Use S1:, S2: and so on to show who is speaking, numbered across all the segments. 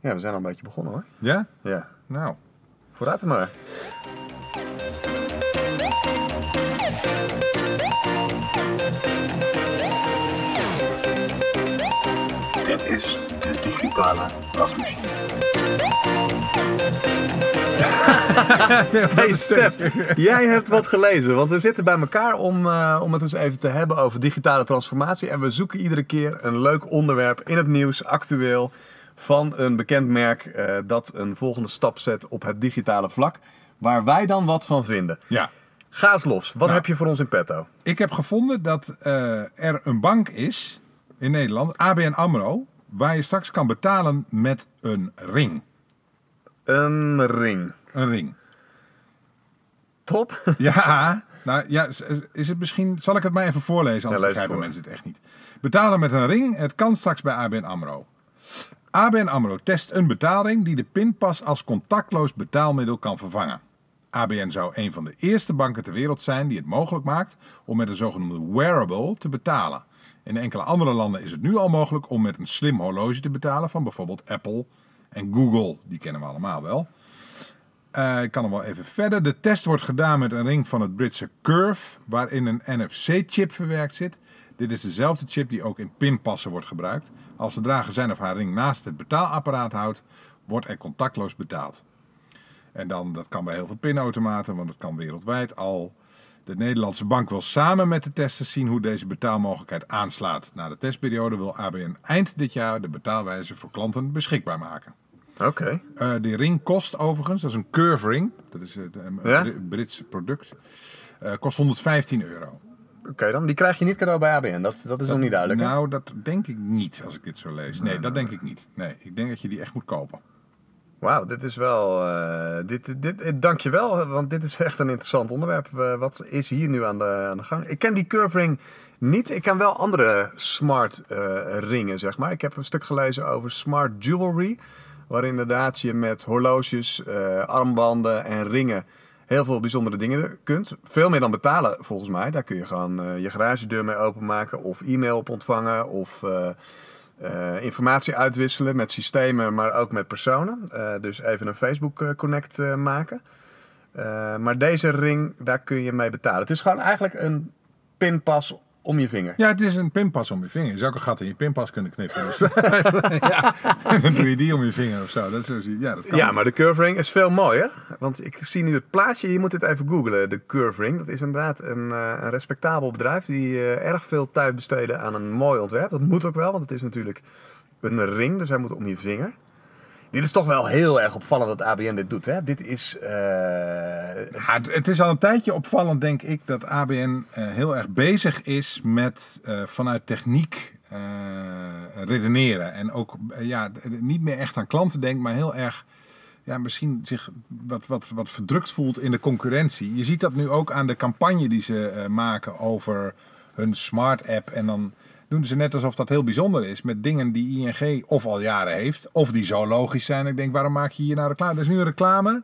S1: Ja, we zijn al een beetje begonnen hoor.
S2: Ja?
S1: Ja,
S2: Nou.
S1: vooruit er maar.
S3: Dit is de digitale wasmachine.
S1: Hey Stef, jij hebt wat gelezen, want we zitten bij elkaar om, eh, om het eens even te hebben over digitale transformatie. En we zoeken iedere keer een leuk onderwerp in het nieuws, actueel, van een bekend merk eh, dat een volgende stap zet op het digitale vlak, waar wij dan wat van vinden.
S2: Ja.
S1: Ga eens los, wat
S2: Nou.
S1: heb je voor ons in petto?
S2: Ik heb gevonden dat eh, er een bank is in Nederland, ABN AMRO, waar je straks kan betalen met een ring.
S1: Een ring.
S2: Een ring.
S1: Top.
S2: Ja, nou ja, is- het misschien. Zal ik het maar even voorlezen, anders
S1: Ja,
S2: begrijpen
S1: voor.
S2: mensen het echt niet. Betalen met een ring, het kan straks bij ABN Amro. ABN Amro test een betaalring die de pinpas als contactloos betaalmiddel kan vervangen. ABN zou een van de eerste banken ter wereld zijn die het mogelijk maakt om met een zogenoemde wearable te betalen. In enkele andere landen is het nu al mogelijk om met een slim horloge te betalen van bijvoorbeeld Apple en Google. Die kennen we allemaal wel. Eh, ik kan hem wel even verder. De test wordt gedaan met een ring van het Britse Curve, waarin een NFC-chip verwerkt zit. Dit is dezelfde chip die ook in pinpassen wordt gebruikt. Als de drager zijn of haar ring naast het betaalapparaat houdt, wordt er contactloos betaald. En dan, dat kan bij heel veel pinautomaten, want het kan wereldwijd al. De Nederlandse bank wil samen met de testers zien hoe deze betaalmogelijkheid aanslaat. Na de testperiode wil ABN eind dit jaar de betaalwijze voor klanten beschikbaar maken.
S1: Oké.
S2: Eh, die ring kost overigens, dat is een curve ring, dat is het, een
S1: Ja?
S2: Brits product, Eh, kost 115 euro.
S1: Oké dan, die krijg je niet cadeau bij ABN, dat, dat is nog niet duidelijk.
S2: Nou, dat denk ik niet als ik dit zo lees. Nee, dat denk ik niet. Nee, ik denk dat je die echt moet kopen.
S1: Wauw, dit is wel. eh dit, dit, eh, dankjewel, want dit is echt een interessant onderwerp. Eh, wat is hier nu aan de, aan de gang? Ik ken die curve ring niet. Ik ken wel andere smart ringen, zeg maar. Ik heb een stuk gelezen over smart jewelry. Waar inderdaad je met horloges, armbanden en ringen heel veel bijzondere dingen kunt. Veel meer dan betalen, volgens mij. Daar kun je gewoon eh, je garagedeur mee openmaken. Of e-mail op ontvangen. Of eh, eh, informatie uitwisselen met systemen, maar ook met personen. Dus even een Facebook Connect maken. Maar deze ring, daar kun je mee betalen. Het is gewoon eigenlijk een pinpas om je vinger.
S2: Ja, het is een pinpas om je vinger. Je zou ook een gat in je pinpas kunnen knippen. Dus, ja, en dan doe je die om je vinger of zo. Dat is zo, ja, dat kan.
S1: Ja, maar de curve ring is veel mooier. Want ik zie nu het plaatje, je moet het even googlen, de curve ring. Dat is inderdaad een, eh, een respectabel bedrijf die eh, erg veel tijd besteden aan een mooi ontwerp. Dat moet ook wel, want het is natuurlijk een ring, dus hij moet om je vinger. Dit is toch wel heel erg opvallend dat ABN dit doet. Hè? Dit is... eh,
S2: Ja, het, is al een tijdje opvallend, denk ik, dat ABN eh, heel erg bezig is met eh, vanuit techniek redeneren. En ook ja, niet meer echt aan klanten denkt, maar heel erg ja, misschien zich wat, wat, wat verdrukt voelt in de concurrentie. Je ziet dat nu ook aan de campagne die ze maken over hun smart app. En dan doen ze net alsof dat heel bijzonder is met dingen die ING of al jaren heeft, of die zo logisch zijn. Ik denk, waarom maak je hier nou reclame? Er is nu een reclame.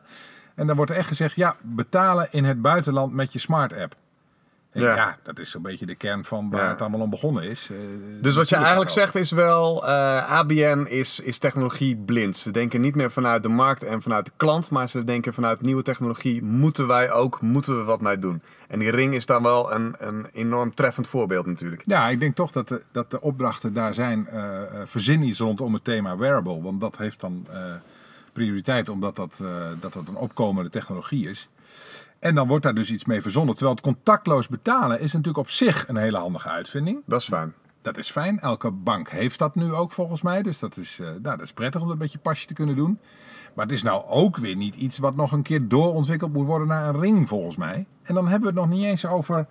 S2: En dan wordt er echt gezegd, ja, betalen in het buitenland met je smart app.
S1: Ja.
S2: Ja, dat is zo'n beetje de kern van waar
S1: Ja.
S2: het allemaal om begonnen is. Eh,
S1: Dus wat je eigenlijk
S2: wel.
S1: zegt is wel, eh, ABN is, is technologie blind. Ze denken niet meer vanuit de markt en vanuit de klant, maar ze denken vanuit nieuwe technologie moeten wij ook, moeten we wat mee doen. En die ring is dan wel een, een enorm treffend voorbeeld natuurlijk.
S2: Ja, ik denk toch dat de, dat de opdrachten daar zijn. eh eh, verzin iets rondom het thema wearable. Want dat heeft dan prioriteit, omdat dat, dat dat een opkomende technologie is. En dan wordt daar dus iets mee verzonnen. Terwijl het contactloos betalen is natuurlijk op zich een hele handige uitvinding.
S1: Dat is fijn.
S2: Dat is fijn. Elke bank heeft dat nu ook volgens mij. Dus dat is, eh, nou, dat is prettig om dat een beetje pasje te kunnen doen. Maar het is nou ook weer niet iets wat nog een keer doorontwikkeld moet worden naar een ring volgens mij. En dan hebben we het nog niet eens over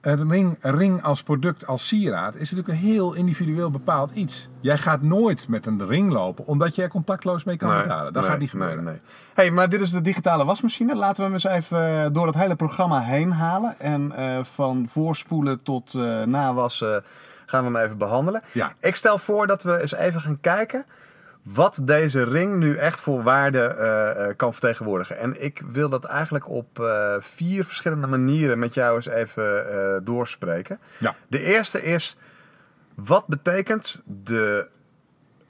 S2: een ring, een ring als product, als sieraad. Is natuurlijk een heel individueel bepaald iets. Jij gaat nooit met een ring lopen omdat je er contactloos mee kan betalen. Dat
S1: nee,
S2: gaat niet gebeuren.
S1: Nee, nee. hey, maar dit is de digitale wasmachine. Laten we hem eens even eh, door het hele programma heen halen. En eh, van voorspoelen tot eh, nawassen gaan we hem even behandelen.
S2: Ja.
S1: Ik stel voor dat we eens even gaan kijken wat deze ring nu echt voor waarde eh, eh, kan vertegenwoordigen. En ik wil dat eigenlijk op eh, vier verschillende manieren met jou eens even doorspreken.
S2: Ja.
S1: De eerste is, wat betekent de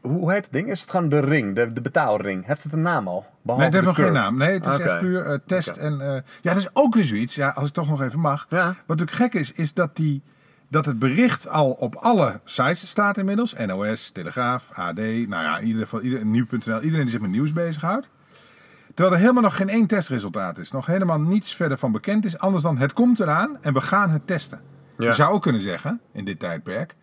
S1: hoe, heet het ding? Is het gewoon de ring, de, de betaalring? Heeft het een naam al?
S2: Nee, het heeft nog geen naam. Nee, het is echt puur test. En, ja, dat is ook weer zoiets. Ja, als ik toch nog even mag.
S1: Ja.
S2: Wat natuurlijk gek is, is dat, die, dat het bericht al op alle sites staat inmiddels. NOS, Telegraaf, AD, nou ja, in ieder geval ieder, Nieuw.nl. Iedereen die zich met nieuws bezighoudt. Terwijl er helemaal nog geen één testresultaat is. Nog helemaal niets verder van bekend is. Anders dan het komt eraan en we gaan het testen.
S1: Ja.
S2: Je zou ook kunnen zeggen, in dit tijdperk.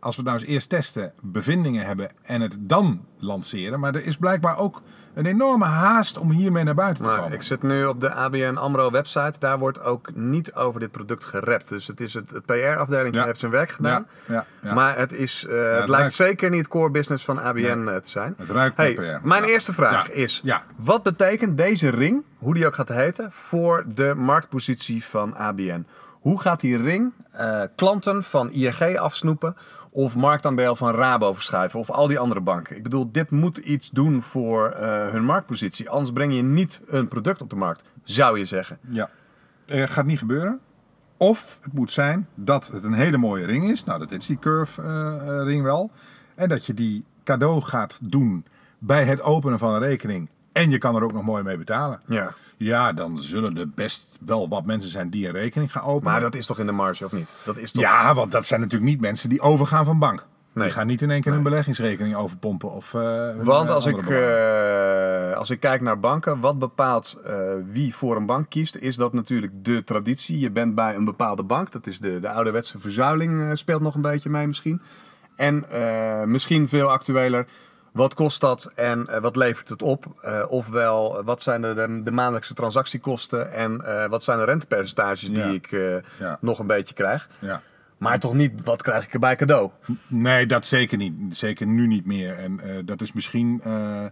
S2: Als we nou eens eerst testen, bevindingen hebben en het dan lanceren. Maar er is blijkbaar ook een enorme haast om hiermee naar buiten te
S1: Maar
S2: komen.
S1: ik zit nu op de ABN AMRO website. Daar wordt ook niet over dit product gerept. Dus het, is het, het PR-afdeling
S2: Ja.
S1: heeft zijn werk gedaan.
S2: Ja, ja.
S1: Maar het, is, eh, het,
S2: het
S1: lijkt zeker niet core business van ABN eh, te zijn.
S2: Het ruikt
S1: Hey,
S2: PR.
S1: mijn eerste vraag is: wat betekent deze ring, hoe die ook gaat heten, voor de marktpositie van ABN? Hoe gaat die ring eh, klanten van ING afsnoepen of marktaandeel van Rabo verschuiven of al die andere banken? Ik bedoel, dit moet iets doen voor eh, hun marktpositie. Anders breng je niet een product op de markt, zou je zeggen.
S2: Ja. Eh, gaat niet gebeuren. Of het moet zijn dat het een hele mooie ring is. Nou, dat is die curve eh, ring wel. En dat je die cadeau gaat doen bij het openen van een rekening. En je kan er ook nog mooi mee betalen.
S1: Ja.
S2: Ja, dan zullen er best wel wat mensen zijn die een rekening gaan openen.
S1: Maar dat is toch in de marge of niet? Dat is toch...
S2: Ja, want dat zijn natuurlijk niet mensen die overgaan van bank.
S1: Nee.
S2: Die gaan niet in één keer hun beleggingsrekening overpompen. Of, eh, hun,
S1: Want
S2: eh,
S1: als ik,
S2: andere belangen.
S1: eh, als ik kijk naar banken, wat bepaalt eh, wie voor een bank kiest, is dat natuurlijk de traditie. Je bent bij een bepaalde bank, dat is de, de ouderwetse verzuiling, eh, speelt nog een beetje mee misschien. En eh, misschien veel actueler, wat kost dat en eh, wat levert het op? Eh, ofwel, wat zijn de, de, de maandelijkse transactiekosten en eh, wat zijn de rentepercentages die
S2: Ja.
S1: ik eh,
S2: Ja.
S1: nog een beetje krijg?
S2: Ja.
S1: Maar toch niet, wat krijg ik erbij cadeau?
S2: Nee, dat zeker niet. Zeker nu niet meer. En eh, dat is misschien, eh,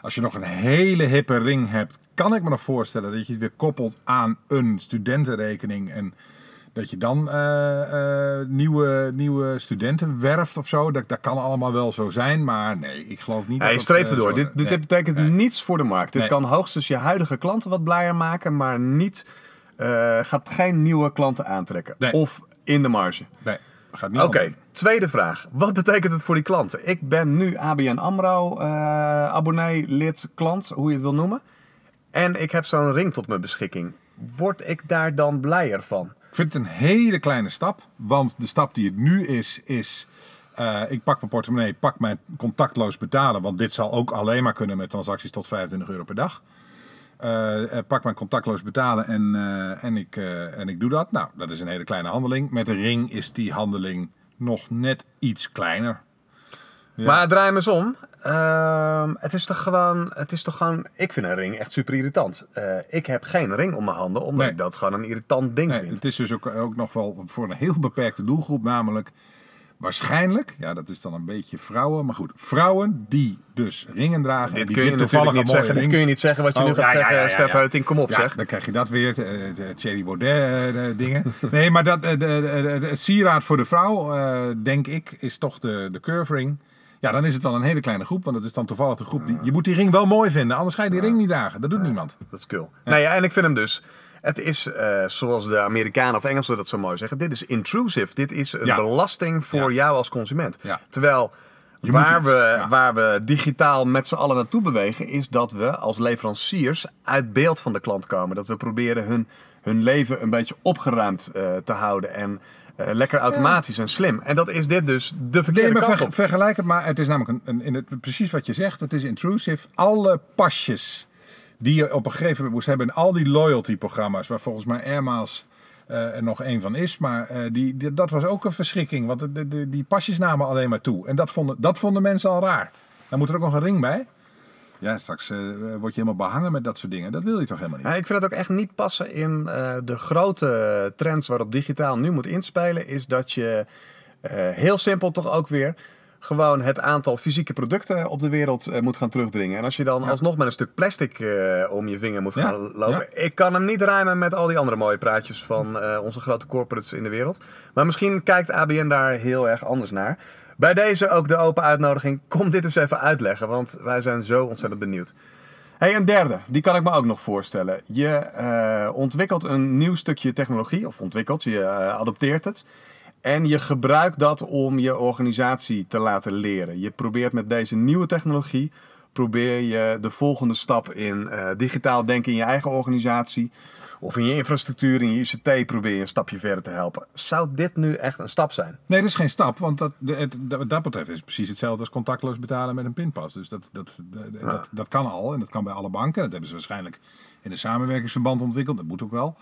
S2: als je nog een hele hippe ring hebt, kan ik me nog voorstellen dat je het weer koppelt aan een studentenrekening. En dat je dan eh, eh, nieuwe, nieuwe studenten werft of zo. Dat, dat kan allemaal wel zo zijn. Maar nee, ik geloof niet
S1: Ja, je
S2: dat
S1: streept
S2: eh,
S1: erdoor. Dit, dit
S2: nee,
S1: betekent
S2: nee.
S1: niets voor de markt. Dit
S2: Nee.
S1: kan hoogstens je huidige klanten wat blijer maken, maar niet, gaat geen nieuwe klanten aantrekken. Of in de marge.
S2: Nee, gaat niet
S1: Oké, tweede vraag. Wat betekent het voor die klanten? Ik ben nu ABN AMRO eh, abonnee, lid, klant, hoe je het wil noemen. En ik heb zo'n ring tot mijn beschikking. Word ik daar dan blijer van?
S2: Ik vind het een hele kleine stap. Want de stap die het nu is, is... eh, ik pak mijn portemonnee, pak mijn contactloos betalen. Want dit zal ook alleen maar kunnen met transacties tot 25 euro per dag. Eh, eh, pak mijn contactloos betalen en, en, ik, en ik doe dat. Nou, dat is een hele kleine handeling. Met een ring is die handeling nog net iets kleiner.
S1: Maar draai hem eens om. Ehm, het is toch gewoon, het is toch gewoon, ik vind een ring echt super irritant. Eh, ik heb geen ring om mijn handen, omdat
S2: Nee.
S1: ik dat gewoon een irritant ding
S2: Nee,
S1: vind.
S2: het is dus ook, ook nog wel voor een heel beperkte doelgroep, namelijk waarschijnlijk, ja, dat is dan een beetje vrouwen, maar goed, vrouwen die dus ringen dragen. en
S1: Dit
S2: die
S1: kun je
S2: toevallig
S1: niet zeggen. Dit kun je niet zeggen wat je
S2: Oh,
S1: nu gaat
S2: ja, ja,
S1: zeggen,
S2: ja, ja,
S1: Stef kom op zeg.
S2: dan krijg je dat weer, de, de Thierry Baudet eh, de dingen. Nee, maar dat, eh, de, sieraad voor de vrouw, eh, denk ik, is toch de, de curve ring. Ja, dan is het wel een hele kleine groep, want het is dan toevallig de groep. Die, je moet die ring wel mooi vinden, anders ga je die ring niet dragen. Dat doet niemand.
S1: Dat is cool. Nou ja, en ik vind hem dus. Het is, eh, zoals de Amerikanen of Engelsen dat zo mooi zeggen, dit is intrusive. Dit is een
S2: Ja.
S1: belasting voor
S2: Ja.
S1: jou als consument.
S2: Ja.
S1: Terwijl
S2: Je
S1: waar we, waar we digitaal met z'n allen naartoe bewegen, is dat we als leveranciers uit beeld van de klant komen. Dat we proberen hun, hun leven een beetje opgeruimd eh, te houden en lekker automatisch en slim. En dat is dit dus de verkeerde
S2: Nee, maar
S1: kant
S2: ver-
S1: op.
S2: vergelijk het maar. Het is namelijk een, een, in het, precies wat je zegt. Het is intrusive. Alle pasjes die je op een gegeven moment moest hebben. En al die loyalty-programma's, waar volgens mij Airmaals eh, er nog één van is. Maar eh, die, die- dat was ook een verschrikking. Want de, de- de- die pasjes namen alleen maar toe. En dat vonden, dat vonden mensen al raar. Dan moet er ook nog een ring bij. Ja, straks eh, word je helemaal behangen met dat soort dingen. Dat wil je toch helemaal niet?
S1: Ja, ik vind het ook echt niet passen in eh, de grote trends waarop digitaal nu moet inspelen. Is dat je eh, heel simpel toch ook weer gewoon het aantal fysieke producten op de wereld moet gaan terugdringen. En als je dan
S2: Ja.
S1: alsnog met een stuk plastic om je vinger moet
S2: Ja,
S1: gaan lopen. Ik kan hem niet rijmen met al die andere mooie praatjes van onze grote corporates in de wereld. Maar misschien kijkt ABN daar heel erg anders naar. Bij deze ook de open uitnodiging. Kom dit eens even uitleggen, want wij zijn zo ontzettend benieuwd. Hey, een derde, die kan ik me ook nog voorstellen. Je eh, ontwikkelt een nieuw stukje technologie, of ontwikkelt, je eh, adopteert het. En je gebruikt dat om je organisatie te laten leren. Je probeert met deze nieuwe technologie probeer je de volgende stap in eh, digitaal denken in je eigen organisatie of in je infrastructuur, in je ICT probeer je een stapje verder te helpen. Zou dit nu echt een stap zijn?
S2: Nee, dat is geen stap, want dat, het, wat dat betreft is het precies hetzelfde als contactloos betalen met een pinpas. Dus dat, dat, dat, dat, dat kan al en dat kan bij alle banken. Dat hebben ze waarschijnlijk in een samenwerkingsverband ontwikkeld. Dat moet ook wel.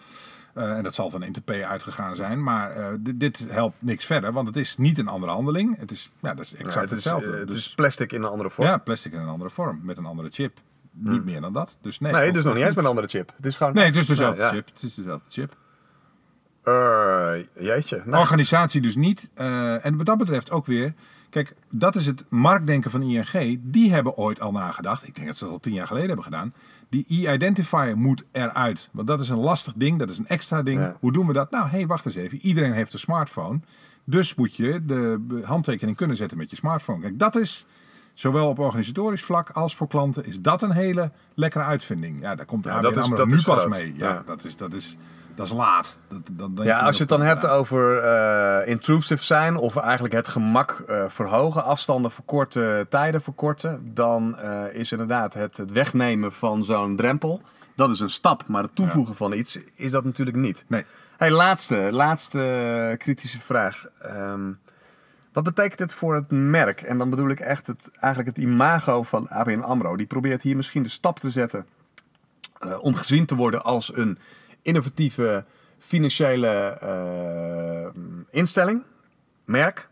S2: Eh, en dat zal van NTP uitgegaan zijn. Maar eh, dit, helpt niks verder, want het is niet een andere handeling. Het is, ja, dat is exact
S1: Ja, het, is,
S2: hetzelfde.
S1: eh, het
S2: Dus-
S1: is plastic in een andere vorm.
S2: ja, plastic in een andere vorm, met een andere chip. Niet meer dan dat. Dus nee,
S1: nee,
S2: klopt
S1: dus nog niet eens met een andere chip. Het is gewoon.
S2: Nee, het is dezelfde
S1: Ja.
S2: chip. Het is dezelfde chip.
S1: Eh, jeetje. Nou,
S2: Organisatie dus niet. En wat dat betreft ook weer. Kijk, dat is het marktdenken van ING. Die hebben ooit al nagedacht. Ik denk dat ze dat al tien jaar geleden hebben gedaan. Die e-identifier moet eruit. Want dat is een lastig ding. Dat is een extra ding.
S1: Ja.
S2: Hoe doen we dat? Nou, hé, hey, wacht eens even. Iedereen heeft een smartphone. Dus moet je de handtekening kunnen zetten met je smartphone. Kijk, dat is zowel op organisatorisch vlak als voor klanten is dat een hele lekkere uitvinding. Ja, daar komt de
S1: Ja,
S2: ABN
S1: dat is-
S2: AMRO nu pas
S1: groot.
S2: mee. Ja,
S1: Ja.
S2: Dat, is, dat, is, dat is laat. Dat, dat, denk
S1: ja, als je het dan hebt over eh, intrusive zijn of eigenlijk het gemak eh, verhogen, afstanden verkorten, tijden verkorten, dan eh, is inderdaad het, het wegnemen van zo'n drempel, dat is een stap. Maar het toevoegen van iets is dat natuurlijk niet.
S2: Nee.
S1: Hey, laatste, laatste kritische vraag. Ehm, wat betekent het voor het merk? En dan bedoel ik echt het, eigenlijk het imago van ABN AMRO. Die probeert hier misschien de stap te zetten om gezien te worden als een innovatieve financiële eh, instelling, merk.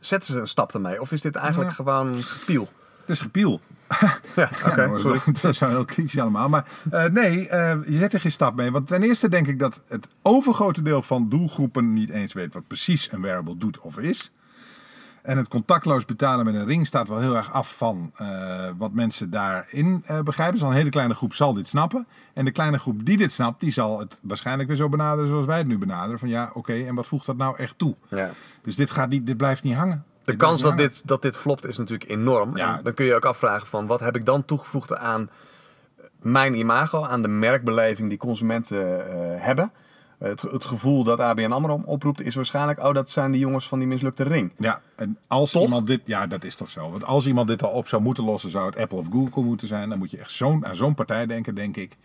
S1: Zetten ze een stap ermee? Of is dit eigenlijk
S2: Ja.
S1: gewoon gepiel?
S2: Het is gepiel.
S1: Ja, oké,
S2: Ja,
S1: sorry.
S2: dat- Dat zijn heel kritisch allemaal. Maar eh, nee, eh, je zet er geen stap mee. Want ten eerste denk ik dat het overgrote deel van doelgroepen niet eens weet wat precies een wearable doet of is. En het contactloos betalen met een ring staat wel heel erg af van eh, wat mensen daarin eh, begrijpen. Dus een hele kleine groep zal dit snappen. En de kleine groep die dit snapt, die zal het waarschijnlijk weer zo benaderen zoals wij het nu benaderen. Van ja, oké, en wat voegt dat nou echt toe?
S1: Ja.
S2: Dus dit, gaat niet, dit blijft niet hangen.
S1: De
S2: Dit
S1: kans dat dit, dat dit flopt is natuurlijk enorm.
S2: Ja.
S1: En dan kun je ook afvragen van wat heb ik dan toegevoegd aan mijn imago, aan de merkbeleving die consumenten eh, hebben. Het, het gevoel dat ABN AMRO oproept is waarschijnlijk, oh dat zijn die jongens van die mislukte ring.
S2: Ja, en als
S1: Toch?
S2: iemand dit, ja, dat is toch zo. Want als iemand dit al op zou moeten lossen, zou het Apple of Google moeten zijn. Dan moet je echt zo'n, aan zo'n partij denken, denk ik.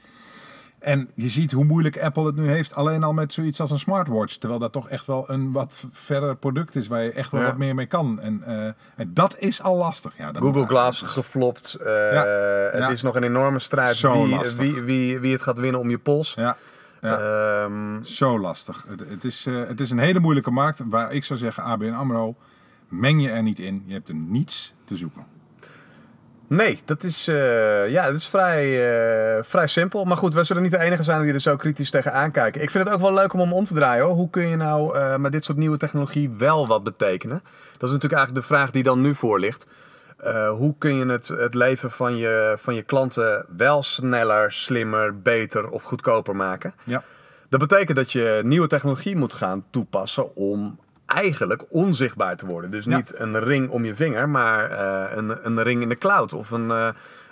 S2: En je ziet hoe moeilijk Apple het nu heeft, alleen al met zoiets als een smartwatch. Terwijl dat toch echt wel een wat verder product is, waar je echt wel
S1: Ja.
S2: wat meer mee kan. En, eh, en dat is al lastig. Ja, dat
S1: Google Glass geflopt. eh,
S2: Ja.
S1: Het
S2: Ja.
S1: is nog een enorme strijd
S2: Zo
S1: wie, wie, wie, wie het gaat winnen om je pols.
S2: Ja, ja.
S1: Ehm,
S2: zo lastig. Het, het, is, eh, het is een hele moeilijke markt, waar ik zou zeggen, ABN AMRO, meng je er niet in. Je hebt er niets te zoeken.
S1: Nee, dat is, eh, ja, dat is vrij, eh, vrij simpel. Maar goed, we zullen niet de enige zijn die er zo kritisch tegenaan kijken. Ik vind het ook wel leuk om hem om te draaien. Hoor. Hoe kun je nou met dit soort nieuwe technologie wel wat betekenen? Dat is natuurlijk eigenlijk de vraag die dan nu voor ligt. Eh, hoe kun je het, het leven van je, van je klanten wel sneller, slimmer, beter of goedkoper maken?
S2: Ja.
S1: Dat betekent dat je nieuwe technologie moet gaan toepassen om eigenlijk onzichtbaar te worden. Dus
S2: Ja.
S1: niet een ring om je vinger, maar eh, een, een ring in de cloud. Of een, eh,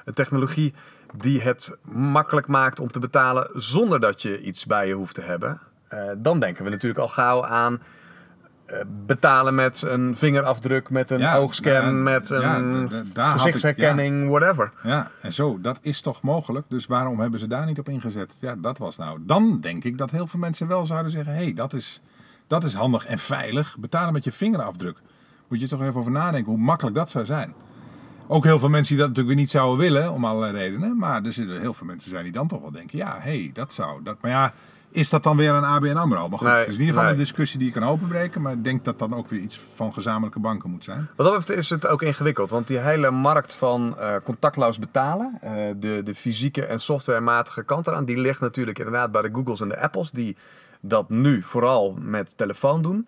S1: een technologie die het makkelijk maakt om te betalen zonder dat je iets bij je hoeft te hebben. Dan denken we natuurlijk al gauw aan betalen met een vingerafdruk, met een
S2: Ja,
S1: oogscan,
S2: ja,
S1: met een
S2: ik-
S1: gezichtsherkenning, whatever.
S2: Ja, en zo, dat is toch mogelijk. Dus waarom hebben ze daar niet op ingezet? Ja, dat was nou. Dan denk ik dat heel veel mensen wel zouden zeggen: hé, hey, dat, is, dat is handig en veilig. Betalen met je vingerafdruk. Moet je toch even over nadenken hoe makkelijk dat zou zijn. Ook heel veel mensen die dat natuurlijk weer niet zouden willen, om allerlei redenen. Maar er zitten heel veel mensen zijn die dan toch wel denken: ja, hé, hey, dat zou. Dat, maar ja, is dat dan weer een ABN Amro? Maar goed,
S1: Nee,
S2: het is in ieder geval
S1: nee.
S2: een discussie die je kan openbreken. Maar ik denk dat dan ook weer iets van gezamenlijke banken moet zijn.
S1: Wat dat betreft is het ook ingewikkeld, want die hele markt van eh, contactloos betalen, eh, de, de fysieke en softwarematige kant eraan, die ligt natuurlijk inderdaad bij de Googles en de Apples, die dat nu vooral met telefoon doen.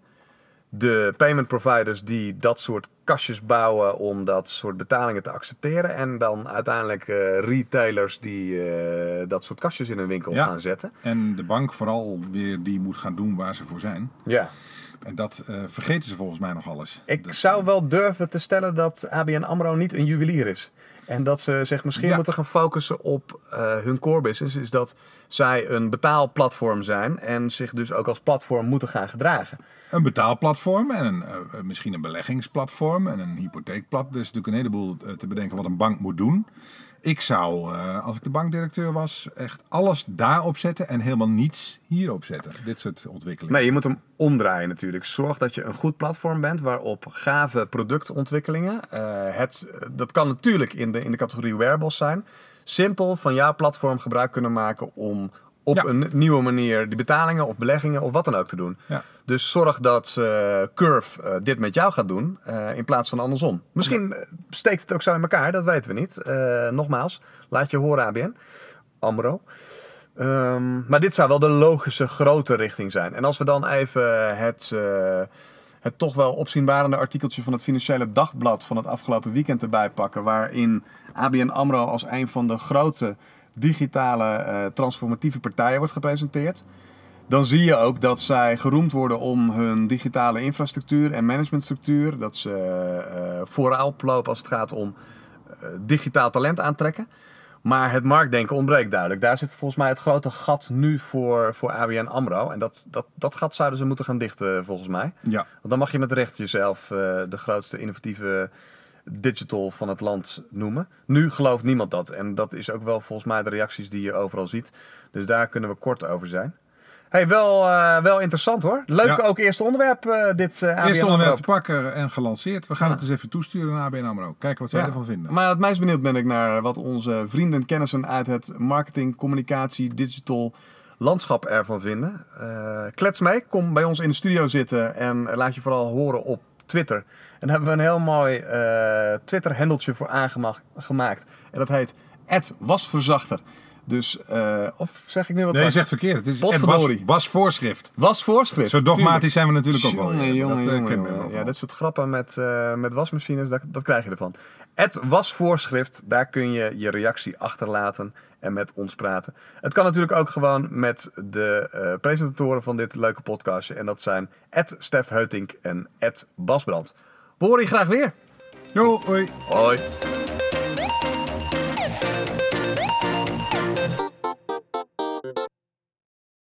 S1: De payment providers die dat soort kastjes bouwen om dat soort betalingen te accepteren. En dan uiteindelijk eh, retailers die eh, dat soort kastjes in hun winkel
S2: Ja.
S1: gaan zetten.
S2: En de bank vooral weer die moet gaan doen waar ze voor zijn.
S1: Ja.
S2: En dat eh, vergeten ze volgens mij nog alles.
S1: Ik
S2: Dat-
S1: zou wel durven te stellen dat ABN AMRO niet een juwelier is. En dat ze zich misschien
S2: Ja.
S1: moeten gaan focussen op eh, hun core business. Is dat zij een betaalplatform zijn. En zich dus ook als platform moeten gaan gedragen.
S2: Een betaalplatform en een, eh, eh, misschien een beleggingsplatform en een hypotheekplatform. Er is natuurlijk een heleboel te bedenken wat een bank moet doen. Ik zou, eh, als ik de bankdirecteur was, echt alles daarop zetten en helemaal niets hierop zetten. Dit soort ontwikkelingen.
S1: Nee, je moet hem omdraaien natuurlijk. Zorg dat je een goed platform bent waarop gave productontwikkelingen. eh, het, dat kan natuurlijk in de, in de categorie wearables zijn. Simpel van jouw platform gebruik kunnen maken om op
S2: Ja.
S1: een nieuwe manier die betalingen of beleggingen of wat dan ook te doen.
S2: Ja.
S1: Dus zorg dat eh, Curve eh, dit met jou gaat doen eh, in plaats van andersom. Misschien steekt het ook zo in elkaar, dat weten we niet. Nogmaals, laat je horen ABN, Amro. Ehm, maar dit zou wel de logische grote richting zijn. En als we dan even het, het toch wel opzienbarende artikeltje van het Financiële Dagblad van het afgelopen weekend erbij pakken. Waarin ABN AMRO als een van de grote digitale eh, transformatieve partijen wordt gepresenteerd. Dan zie je ook dat zij geroemd worden om hun digitale infrastructuur en managementstructuur. Dat ze eh voorop lopen als het gaat om eh, digitaal talent aantrekken. Maar het marktdenken ontbreekt duidelijk. Daar zit volgens mij het grote gat nu voor, voor ABN AMRO. En dat, dat, dat gat zouden ze moeten gaan dichten volgens mij.
S2: Ja,
S1: Want dan mag je met recht jezelf de grootste innovatieve digital van het land noemen. Nu gelooft niemand dat. En dat is ook wel volgens mij de reacties die je overal ziet. Dus daar kunnen we kort over zijn. Hey, wel, eh, wel interessant hoor. Leuk
S2: Ja.
S1: ook eerste onderwerp eh, dit uh,
S2: eerst onderwerp te pakken en gelanceerd. We gaan
S1: Ja.
S2: het eens even toesturen naar ABN AMRO. Kijken wat zij
S1: Ja.
S2: ervan vinden.
S1: Maar het meest benieuwd ben ik naar wat onze vrienden en kennissen uit het marketing, communicatie, digital landschap ervan vinden. Klets mee, kom bij ons in de studio zitten en laat je vooral horen op Twitter. En daar hebben we een heel mooi eh, Twitter-handeltje voor aangemaakt. En dat heet @wasverzachter. Dus, eh, of zeg ik nu wat?
S2: Nee, je zegt verkeerd. Het is was, was voorschrift.
S1: Was voorschrift.
S2: Zo dogmatisch zijn we natuurlijk ook wel.
S1: Jongen,
S2: weer.
S1: jongen,
S2: dat eh,
S1: jongen,
S2: we
S1: Ja, dit soort grappen met, eh, met wasmachines, dat, dat krijg je ervan. Het wasvoorschrift, daar kun je je reactie achterlaten en met ons praten. Het kan natuurlijk ook gewoon met de eh, presentatoren van dit leuke podcastje. En dat zijn Stef Heutink en Bas Brand. We horen je graag weer.
S2: Jo, hoi.
S1: Hoi.